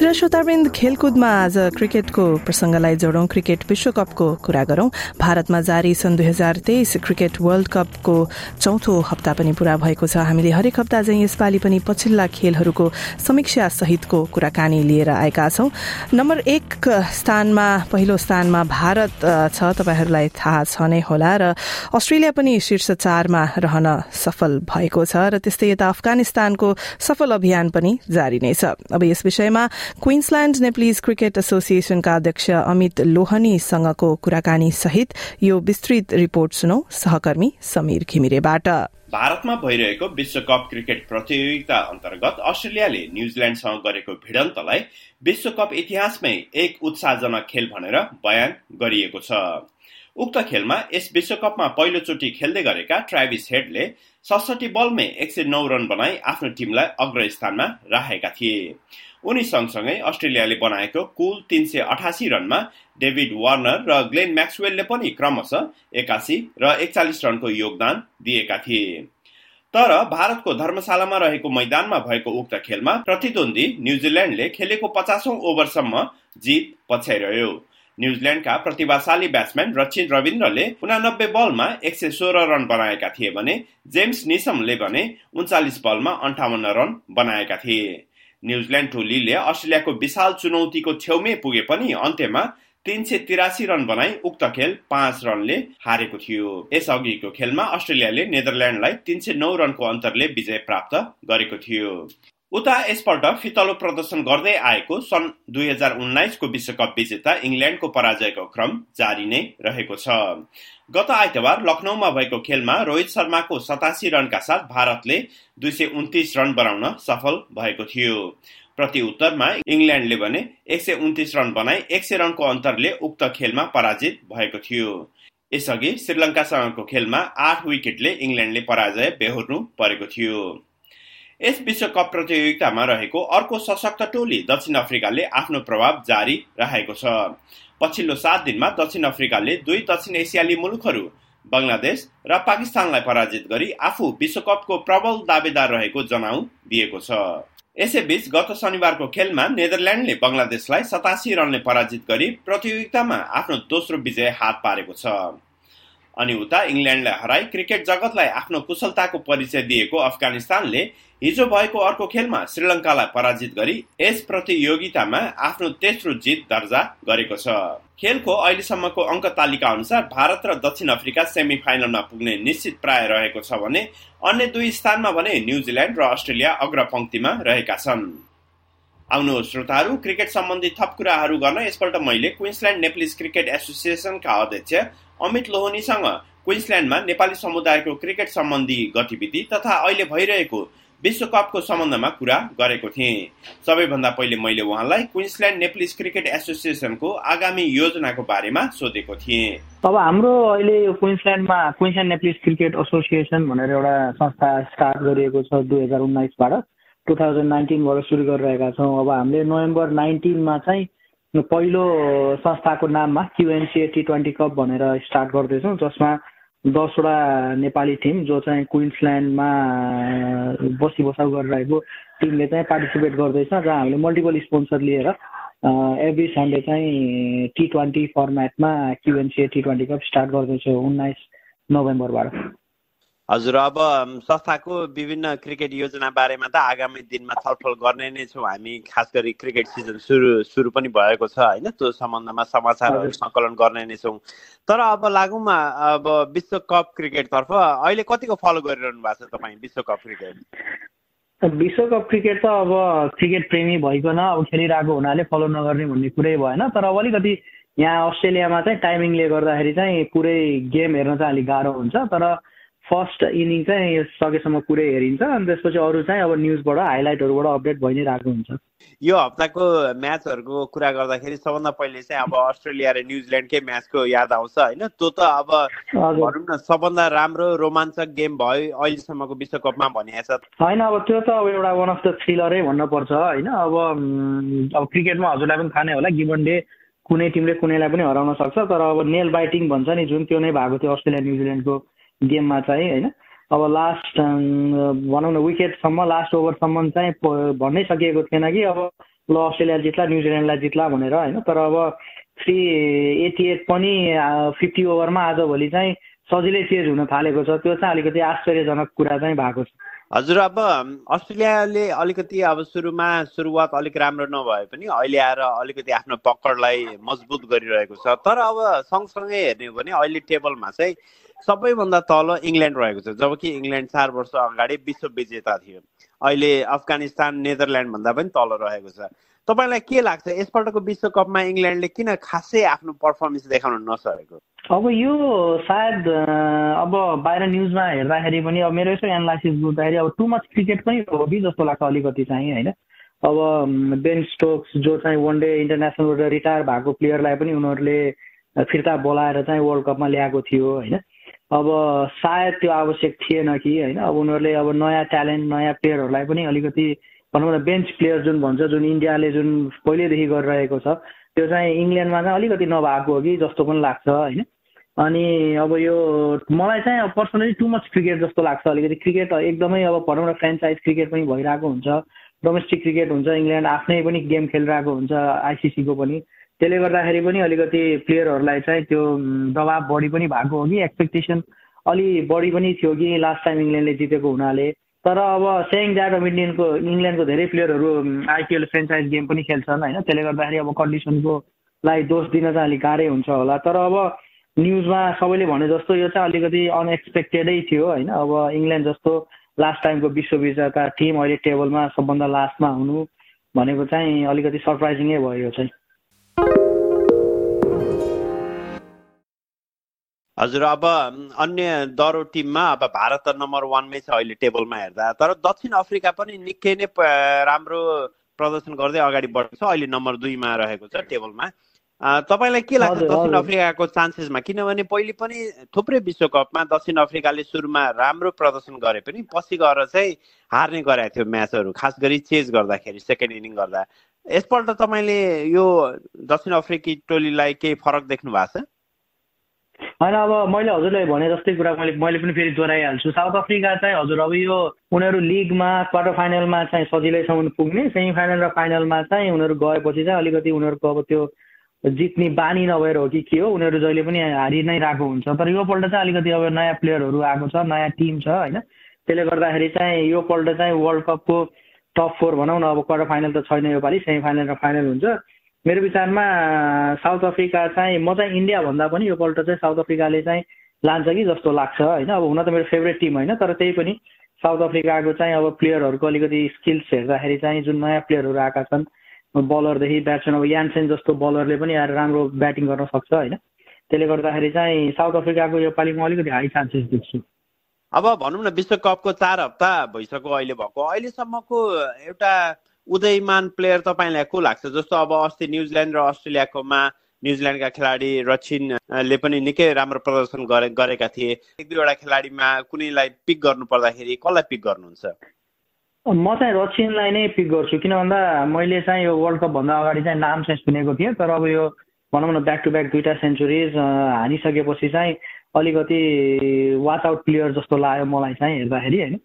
र श्रोतावृन्द खेलकुदमा आज क्रिकेटको प्रसंगलाई जोडौं। क्रिकेट विश्वकपको कुरा गरौं। भारतमा जारी सन् दुई हजार तेइस क्रिकेट वर्ल्ड कपको चौथो हप्ता पनि पूरा भएको छ। हामीले हरेक हप्ता चाहिँ यसपालि पनि पछिल्ला खेलहरूको समीक्षा सहितको कुराकानी लिएर आएका छौं। नम्बर एक स्थानमा पहिलो स्थानमा भारत छ। तपाईँहरूलाई थाहा छ नै होला र अस्ट्रेलिया पनि शीर्ष चारमा रहन सफल भएको छ र त्यस्तै यता अफगानिस्तानको सफल अभियान पनि जारी नै छ। अब यस विषयमा क्वीन्सल्याण्ड नेप्लिज क्रिकेट एसोसिएशनका अध्यक्ष अमित लोहनीसँगको कुराकानी सहित यो विस्तृत रिपोर्ट सुनौ सहकर्मी समीर घिमिरेबाट। भारतमा भइरहेको विश्वकप क्रिकेट प्रतियोगिता अन्तर्गत अस्ट्रेलियाले न्यूजील्याण्डसँग गरेको भिडन्तलाई विश्वकप इतिहासमै एक उत्साहजनक खेल भनेर बयान गरिएको छ। उक्त खेलमा यस विश्वकपमा पहिलोचोटि खेल्दै गरेका ट्राभिस हेडले सडसठी बलमै एक सय नौ रन बनाई आफ्नो टिमलाई अग्रस्थानमा राखेका थिए। उनी सँगसँगै अस्ट्रेलियाले बनाएको कुल तीन सय अठासी रनमा डेभिड वार्नर र ग्लेन म्याक्सवेलले पनि क्रमशः एकासी र एकचालिस रनको योगदान दिएका थिए। तर भारतको धर्मशालामा रहेको मैदानमा भएको उक्त खेलमा प्रतिद्वन्दी न्युजिल्यान्डले खेलेको पचासौं ओभरसम्म जित पछ्याइरह्यो। न्युजिल्यान्डका प्रतिभाशाली ब्याट्सम्यान रचिन रविन्द्रले उनानब्बे बलमा एक सय सोह्र रन बनाएका थिए भने जेम्स निसमले भने उन्चालिस बलमा अन्ठाउन्न रन बनाएका थिए। न्युजिल्यान्ड टोलीले अस्ट्रेलियाको विशाल चुनौतीको छेउमै पुगे पनि अन्त्यमा तीन सय तिरासी रन बनाई उक्त खेल पाँच रनले हारेको थियो। यसअघिको खेलमा अस्ट्रेलियाले नेदरल्यान्डलाई तीन सय नौ रनको अन्तरले विजय प्राप्त गरेको थियो। उता यसपल्ट फितलो प्रदर्शन गर्दै आएको सन् दुई हजार उन्नाइसको विश्वकप विजेता इङ्ल्यान्डको पराजयको क्रम जारी नै रहेको छ। गत आइतबार लखनऊमा भएको खेलमा रोहित शर्माको सतासी रनका साथ भारतले दुई सय उन्तिस रन बनाउन सफल भएको थियो। प्रति उत्तरमा इङ्ल्यान्डले भने एक सय उन्तिस रन बनाई एक सय रनको अन्तरले उक्त खेलमा पराजित भएको थियो। यसअघि श्रीलङ्कासँगको खेलमा आठ विकेटले इङ्ल्यान्डले पराजय बेहोर्नु परेको थियो। यस विश्वकप प्रतियोगितामा रहेको अर्को सशक्त टोली दक्षिण अफ्रिकाले आफ्नो प्रभाव जारी राखेको छ। पछिल्लो सात दिनमा दक्षिण अफ्रिकाले दुई दक्षिण एसियाली मुलुकहरू बङ्गलादेश र पाकिस्तानलाई पराजित गरी आफू विश्वकपको प्रबल दावेदार रहेको जनाउ दिएको छ। यसैबीच गत शनिबारको खेलमा नेदरल्यान्डले बङ्गलादेशलाई सतासी रनले पराजित गरी प्रतियोगितामा आफ्नो दोस्रो विजय हात पारेको छ। अनि उता इङ्ल्यान्डलाई हराई क्रिकेट जगतलाई आफ्नो कुशलताको परिचय दिएको अफगानिस्तानले हिजो भएको अर्को खेलमा श्रीलङ्कालाई पराजित गरी यस प्रतियोगितामा आफ्नो तेस्रो जित दर्जा गरेको छ। खेलको अहिलेसम्मको अङ्क तालिका अनुसार भारत र दक्षिण अफ्रिका सेमी फाइनलमा पुग्ने निश्चित प्राय रहेको छ भने अन्य दुई स्थानमा भने न्युजिल्यान्ड र अस्ट्रेलिया अग्रपङ्क्तिमा रहेका छन्। आउनु श्रोताहरू क्रिकेट सम्बन्धी थप कुराहरू गर्न यसपल्ट मैले क्विन्सल्यान्ड नेप्लिस क्रिकेट एसोसिएसनका अध्यक्ष अमित लोहनीसँग क्विन्सल्यान्डमा नेपाली समुदायको क्रिकेट सम्बन्धी गतिविधि तथा अहिले भइरहेको विश्वकपको सम्बन्धमा कुरा गरेको थिएँ। सबैभन्दा पहिले मैले उहाँलाई क्विन्सल्यान्ड नेप्लिस क्रिकेट एसोसिएसनको आगामी योजनाको बारेमा सोधेको थिएँ। अब हाम्रो अहिले यो क्विन्सल्यान्डमा क्विन्सल्यान्ड नेप्लिस क्रिकेट एसोसिएसन भनेर एउटा संस्था स्टार्ट गरिएको छ दुई हजार उन्नाइसबाट। टु थाउजन्ड नाइन्टिनबाट सुरु गरिरहेका छौँ। अब हामीले नोभेम्बर नाइन्टिनमा चाहिँ पहिलो संस्थाको नाममा क्युएनसिए टी ट्वेन्टी कप भनेर स्टार्ट गर्दैछौँ जसमा दसवटा नेपाली टिम जो चाहिँ क्विन्सल्यान्डमा बसी बसाउ गरिरहेको टिमले चाहिँ पार्टिसिपेट गर्दैछ जहाँ हामीले मल्टिपल स्पोन्सर लिएर एभ्री सन्डे चाहिँ T twenty फर्मेटमा QNCA T twenty cup start गर्दैछौँ उन्नाइस नोभेम्बरबाट। हजुर अब संस्थाको विभिन्न क्रिकेट योजना बारेमा त आगामी दिनमा छलफल गर्ने नै छौँ हामी खास गरी क्रिकेट सिजन सुरु सुरु पनि भएको छ होइन त्यो सम्बन्धमा समाचारहरू सङ्कलन गर्ने नै छौँ। तर अब लागौँमा अब विश्वकप क्रिकेटतर्फ अहिले कतिको फलो गरिरहनु भएको छ तपाईँ विश्वकप क्रिकेट? विश्वकप क्रिकेट त अब क्रिकेट प्रेमी भइकन अब खेलिरहेको हुनाले फलो नगर्ने भन्ने कुरै भएन तर अब अलिकति यहाँ अस्ट्रेलियामा चाहिँ टाइमिङले गर्दाखेरि चाहिँ पुरै गेम हेर्न चाहिँ अलिक गाह्रो हुन्छ तर फर्स्ट इनिङ चाहिँ सकेसम्म पुरै हेरिन्छ अनि त्यसपछि अरू चाहिँ अब न्युजबाट हाइलाइटहरूबाट अपडेट भइ नै रहेको हुन्छ। यो हप्ताको म्याचहरूको कुरा गर्दाखेरि सबभन्दा पहिले चाहिँ अब अस्ट्रेलिया र न्युजिल्यान्डकै म्याचको याद आउँछ होइन? त्यो त अब भनौँ न सबभन्दा राम्रो रोमाञ्चक गेम भयो अहिलेसम्मको विश्वकपमा भनिएको छ। होइन अब त्यो त अब एउटा वान अफ द थ्रिलरै भन्नुपर्छ होइन? अब अब क्रिकेटमा हजुरलाई पनि थाहा नै होला गिभन डे कुनै टिमले कुनैलाई पनि हराउन सक्छ तर अब नेल बाइटिङ भन्छ नि जुन त्यो नै भएको थियो अस्ट्रेलिया न्युजिल्यान्डको गेममा चाहिँ होइन। अब लास्ट भनौँ न विकेटसम्म लास्ट ओभरसम्म चाहिँ भन्नै सकिएको थिएन कि अब ल अस्ट्रेलिया जित्ला न्युजिल्यान्डलाई जित्ला भनेर होइन। तर अब थ्री एटी एट पनि फिफ्टी ओभरमा आजभोलि चाहिँ सजिलै चेन्ज हुन थालेको छ। त्यो चाहिँ अलिकति आश्चर्यजनक कुरा चाहिँ भएको छ। हजुर अब अस्ट्रेलियाले अलिकति अब सुरुमा सुरुवात अलिक राम्रो नभए पनि अहिले आएर अलिकति आफ्नो पकडलाई मजबुत गरिरहेको छ। तर अब सँगसँगै हेर्ने हो भने अहिले टेबलमा चाहिँ सबैभन्दा तल इङ्ल्यान्ड रहेको छ। जबकि इङ्ल्यान्ड चार वर्ष अगाडि विश्व विजेता थियो। अहिले अफगानिस्तान नेदरल्यान्ड भन्दा पनि तल रहेको छ। तपाईँलाई के लाग्छ? यसपल्टको विश्वकपमा इङ्ल्यान्डले किन खासै आफ्नो पर्फर्मेन्स देखाउन नसकेको? अब यो सायद अब बाहिर न्युजमा हेर्दाखेरि पनि अब मेरो यसो एनालाइसिस गर्दाखेरि अब टु मच क्रिकेट पनि हो कि जस्तो लाग्छ अलिकति चाहिँ होइन? अब बेन स्टोक्स जो चाहिँ वान डे इन्टरनेसनलबाट रिटायर भएको प्लेयरलाई पनि उनीहरूले फिर्ता बोलाएर चाहिँ वर्ल्ड कपमा ल्याएको थियो होइन? अब सायद त्यो आवश्यक थिएन कि होइन? अब उनीहरूले अब नयाँ ट्यालेन्ट नयाँ प्लेयरहरूलाई पनि अलिकति भनौँ न बेन्च प्लेयर जुन भन्छ जुन इन्डियाले जुन पहिल्यैदेखि गरिरहेको छ त्यो चाहिँ इङ्ल्यान्डमा चाहिँ अलिकति नभएको हो कि जस्तो पनि लाग्छ होइन? अनि अब यो मलाई चाहिँ अब पर्सनली टु मच क्रिकेट जस्तो लाग्छ अलिकति। क्रिकेट एकदमै अब भनौँ न फ्रेन्चाइज क्रिकेट पनि भइरहेको हुन्छ डोमेस्टिक क्रिकेट हुन्छ इङ्ल्यान्ड आफ्नै पनि गेम खेलिरहेको हुन्छ आइसिसीको पनि। त्यसले गर्दाखेरि पनि अलिकति प्लेयरहरूलाई चाहिँ त्यो दबाब बढी पनि भएको हो कि एक्सपेक्टेसन अलि बढी पनि थियो कि लास्ट टाइम इङ्ल्यान्डले जितेको हुनाले। तर अब सेङ द्याट अब इन्डियनको इङ्ल्यान्डको धेरै प्लेयरहरू आइपिएल फ्रेन्चाइज गेम पनि खेल्छन् होइन? त्यसले गर्दाखेरि अब कन्डिसनको लागि दोष दिन चाहिँ अलिक गाह्रै हुन्छ होला। तर अब न्युजमा सबैले भने जस्तो यो चाहिँ अलिकति अनएक्सपेक्टेडै थियो होइन? अब इङ्ल्यान्ड जस्तो लास्ट टाइमको विश्व विजेता टिम अहिले टेबलमा सबभन्दा लास्टमा हुनु भनेको चाहिँ अलिकति सरप्राइजिङै भयो यो चाहिँ। हजुर अब अन्य दरो टिममा अब भारत त नम्बर वानमै छ अहिले टेबलमा हेर्दा। तर दक्षिण अफ्रिका पनि निकै नै राम्रो प्रदर्शन गर्दै अगाडि बढेको छ। अहिले नम्बर दुईमा रहेको छ टेबलमा। तपाईँलाई के लाग्छ दक्षिण अफ्रिकाको चान्सेसमा किनभने पहिले पनि थुप्रै विश्वकपमा दक्षिण अफ्रिकाले सुरुमा राम्रो प्रदर्शन गरे पनि पछि गएर चाहिँ हार्ने गरेको थियो म्याचहरू खास गरी चेज गर्दाखेरि सेकेन्ड इनिङ गर्दा। यसपल्ट तपाईँले यो दक्षिण अफ्रिकी टोलीलाई केही फरक देख्नु भएको छ? होइन अब मैले हजुरलाई भने जस्तै कुरा मैले मैले पनि फेरि दोहोऱ्याइहाल्छु। साउथ अफ्रिका चाहिँ हजुर अब यो उनीहरू लिगमा क्वार्टर फाइनलमा चाहिँ सजिलैसम्म पुग्ने सेमी फाइनल र फाइनलमा चाहिँ उनीहरू गएपछि चाहिँ अलिकति उनीहरूको अब त्यो जित्ने बानी नभएर हो कि के हो उनीहरू जहिले पनि हारि नै रहेको हुन्छ। तर योपल्ट चाहिँ अलिकति अब नयाँ प्लेयरहरू आएको छ नयाँ टिम छ होइन। त्यसले गर्दाखेरि चाहिँ योपल्ट चाहिँ वर्ल्ड कपको टप फोर भनौँ न अब क्वार्टर फाइनल त छैन योपालि सेमी फाइनल र फाइनल हुन्छ। मेरो विचारमा साउथ अफ्रिका चाहिँ म चाहिँ इन्डियाभन्दा पनि योपल्ट चाहिँ साउथ अफ्रिकाले चाहिँ लान्छ कि जस्तो लाग्छ होइन? अब हुन त मेरो फेभरेट टिम होइन तर त्यही पनि साउथ अफ्रिकाको चाहिँ अब प्लेयरहरूको अलिकति स्किल्स हेर्दाखेरि चाहिँ जुन नयाँ प्लेयरहरू आएका छन् बलरदेखि ब्याट्सम्यान अब यानसेन जस्तो बलरले पनि आएर राम्रो ब्याटिङ गर्न सक्छ होइन? त्यसले गर्दाखेरि चाहिँ साउथ अफ्रिकाको योपालि म अलिकति हाई चान्सेस देख्छु। अब भनौँ न विश्वकपको चार हप्ता भइसक्यो अहिले भएको। अहिलेसम्मको एउटा उदयमान प्लेयर तपाईँलाई को लाग्छ? जस्तो अब अस्ति न्युजिल्यान्ड र अस्ट्रेलियाकोमा न्युजिल्यान्डका खेलाडी रचिनले पनि निकै राम्रो प्रदर्शन गरे गरेका थिए। एक दुईवटा खेलाडीमा कुनैलाई पिक गर्नु पर्दाखेरि कसलाई पिक गर्नुहुन्छ? म चाहिँ रचिनलाई नै पिक गर्छु किन भन्दा मैले चाहिँ यो वर्ल्ड कपभन्दा अगाडि चाहिँ नाम चाहिँ सुनेको थिएँ तर अब यो भनौँ न ब्याक टु ब्याक दुइटा सेन्चुरिज हानिसकेपछि चाहिँ अलिकति वाच आउट प्लेयर जस्तो लाग्यो मलाई चाहिँ हेर्दाखेरि होइन।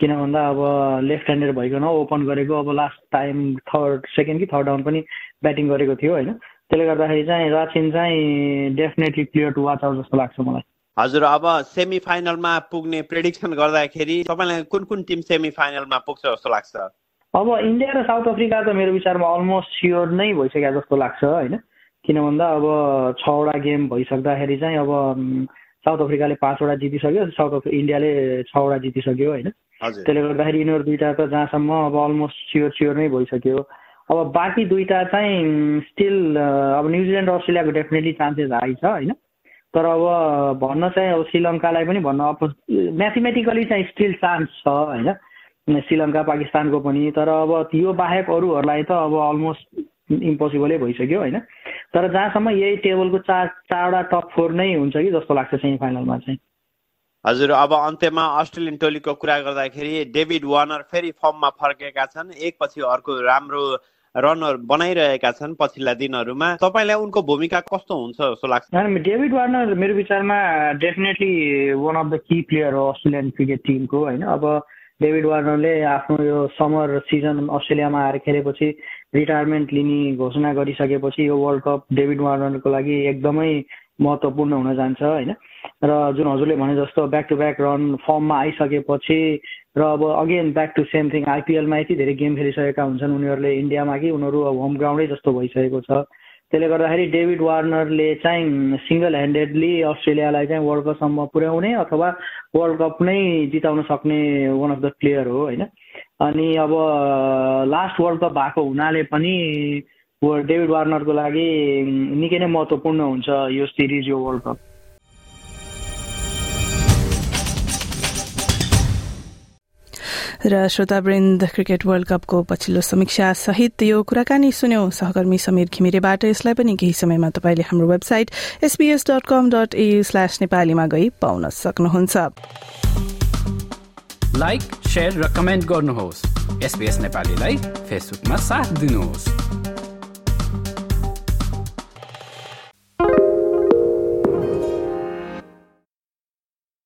किन भन्दा अब लेफ्ट ह्यान्डेड भइकन ओपन गरेको अब लास्ट टाइम थर्ड सेकेन्ड कि थर्ड डाउन पनि ब्याटिङ गरेको थियो होइन। त्यसले गर्दाखेरि चाहिँ राचिन चाहिँ definitely player to watch out जस्तो लाग्छ मलाई। हजुर अब सेमी फाइनलमा पुग्ने प्रेडिक्सन गर्दाखेरि तपाईँलाई कुन कुन टिम सेमी फाइनलमा पुग्छ जस्तो लाग्छ? अब इन्डिया र साउथ अफ्रिका त मेरो विचारमा अलमोस्ट स्योर नै भइसक्यो जस्तो लाग्छ होइन। किन भन्दा अब छवटा गेम भइसक्दाखेरि चाहिँ अब साउथ अफ्रिकाले पाँचवटा जितिसक्यो साउथ अफ्रिका इन्डियाले छवटा जितिसक्यो होइन। त्यसले गर्दाखेरि यिनीहरू दुइटा त जहाँसम्म अब अलमोस्ट स्योर स्योर नै भइसक्यो। अब बाँकी दुइटा चाहिँ स्टिल अब न्युजिल्यान्ड अस्ट्रेलियाको डेफिनेटली चान्सेस हाई छ होइन? तर अब भन्न चाहिँ अब श्रीलङ्कालाई पनि भन्न अप म्याथमेटिकली चाहिँ स्टिल चान्स छ होइन? श्रीलङ्का पाकिस्तानको पनि। तर अब यो बाहेक अरूहरूलाई त अब अलमोस्ट इम्पोसिबलै भइसक्यो होइन? तर जहाँसम्म यही टेबलको चार चारवटा टप फोर नै हुन्छ कि जस्तो लाग्छ सेमी फाइनलमा चाहिँ। हजुर अब अन्त्यमा अस्ट्रेलियन टोलीको कुरा गर्दाखेरि डेभिड वार्नर फेरि फर्ममा फर्केका छन्। एकपछि अर्को राम्रो रनर बनाइरहेका छन् पछिल्ला दिनहरूमा। तपाईँलाई उनको भूमिका कस्तो हुन्छ जस्तो लाग्छ? डेभिड वार्नर मेरो विचारमा definitely one of the key player हो अस्ट्रेलियन क्रिकेट टिमको होइन। अब डेभिड वार्नरले आफ्नो यो समर सिजन अस्ट्रेलियामा आएर खेलेपछि रिटायरमेन्ट लिने घोषणा गरिसकेपछि यो वर्ल्ड कप डेभिड वार्नरको लागि एकदमै महत्त्वपूर्ण हुन जान्छ होइन। र जुन हजुरले भने जस्तो ब्याक टु ब्याक रन फर्ममा आइसकेपछि र अब again back to same thing आइपिएलमा यति धेरै गेम खेलिसकेका हुन्छन् उनीहरूले इन्डियामा कि उनीहरू अब होम ग्राउन्डै जस्तो भइसकेको छ। त्यसले गर्दाखेरि डेभिड वार्नरले चाहिँ सिङ्गल ह्यान्डेडली अस्ट्रेलियालाई चाहिँ वर्ल्ड कपसम्म पुर्याउने अथवा वर्ल्ड कप नै जिताउन सक्ने वान अफ द प्लेयर हो होइन? अनि अब लास्ट वर्ल्ड कप भएको हुनाले पनि डेभिड वार्नरको लागि निकै नै महत्त्वपूर्ण हुन्छ यो सिरिज यो वर्ल्ड कप र श्रोतावृन्द क्रिकेट वर्ल्ड कपको पछिल्लो समीक्षा सहित यो कुराकानी सुन्यौं। सहकर्मी समीर घिमिरेबाट यसलाई पनि केही समयमा तपाईँले हाम्रो website SBS dot com dot au slash नेपालीमा गई पाउन सक्नुहुन्छ। लाइक र कमेन्ट गर्नुहोस्। एसपीएस नेपालीलाई फेसबुकमा साथ दिनुहोस्।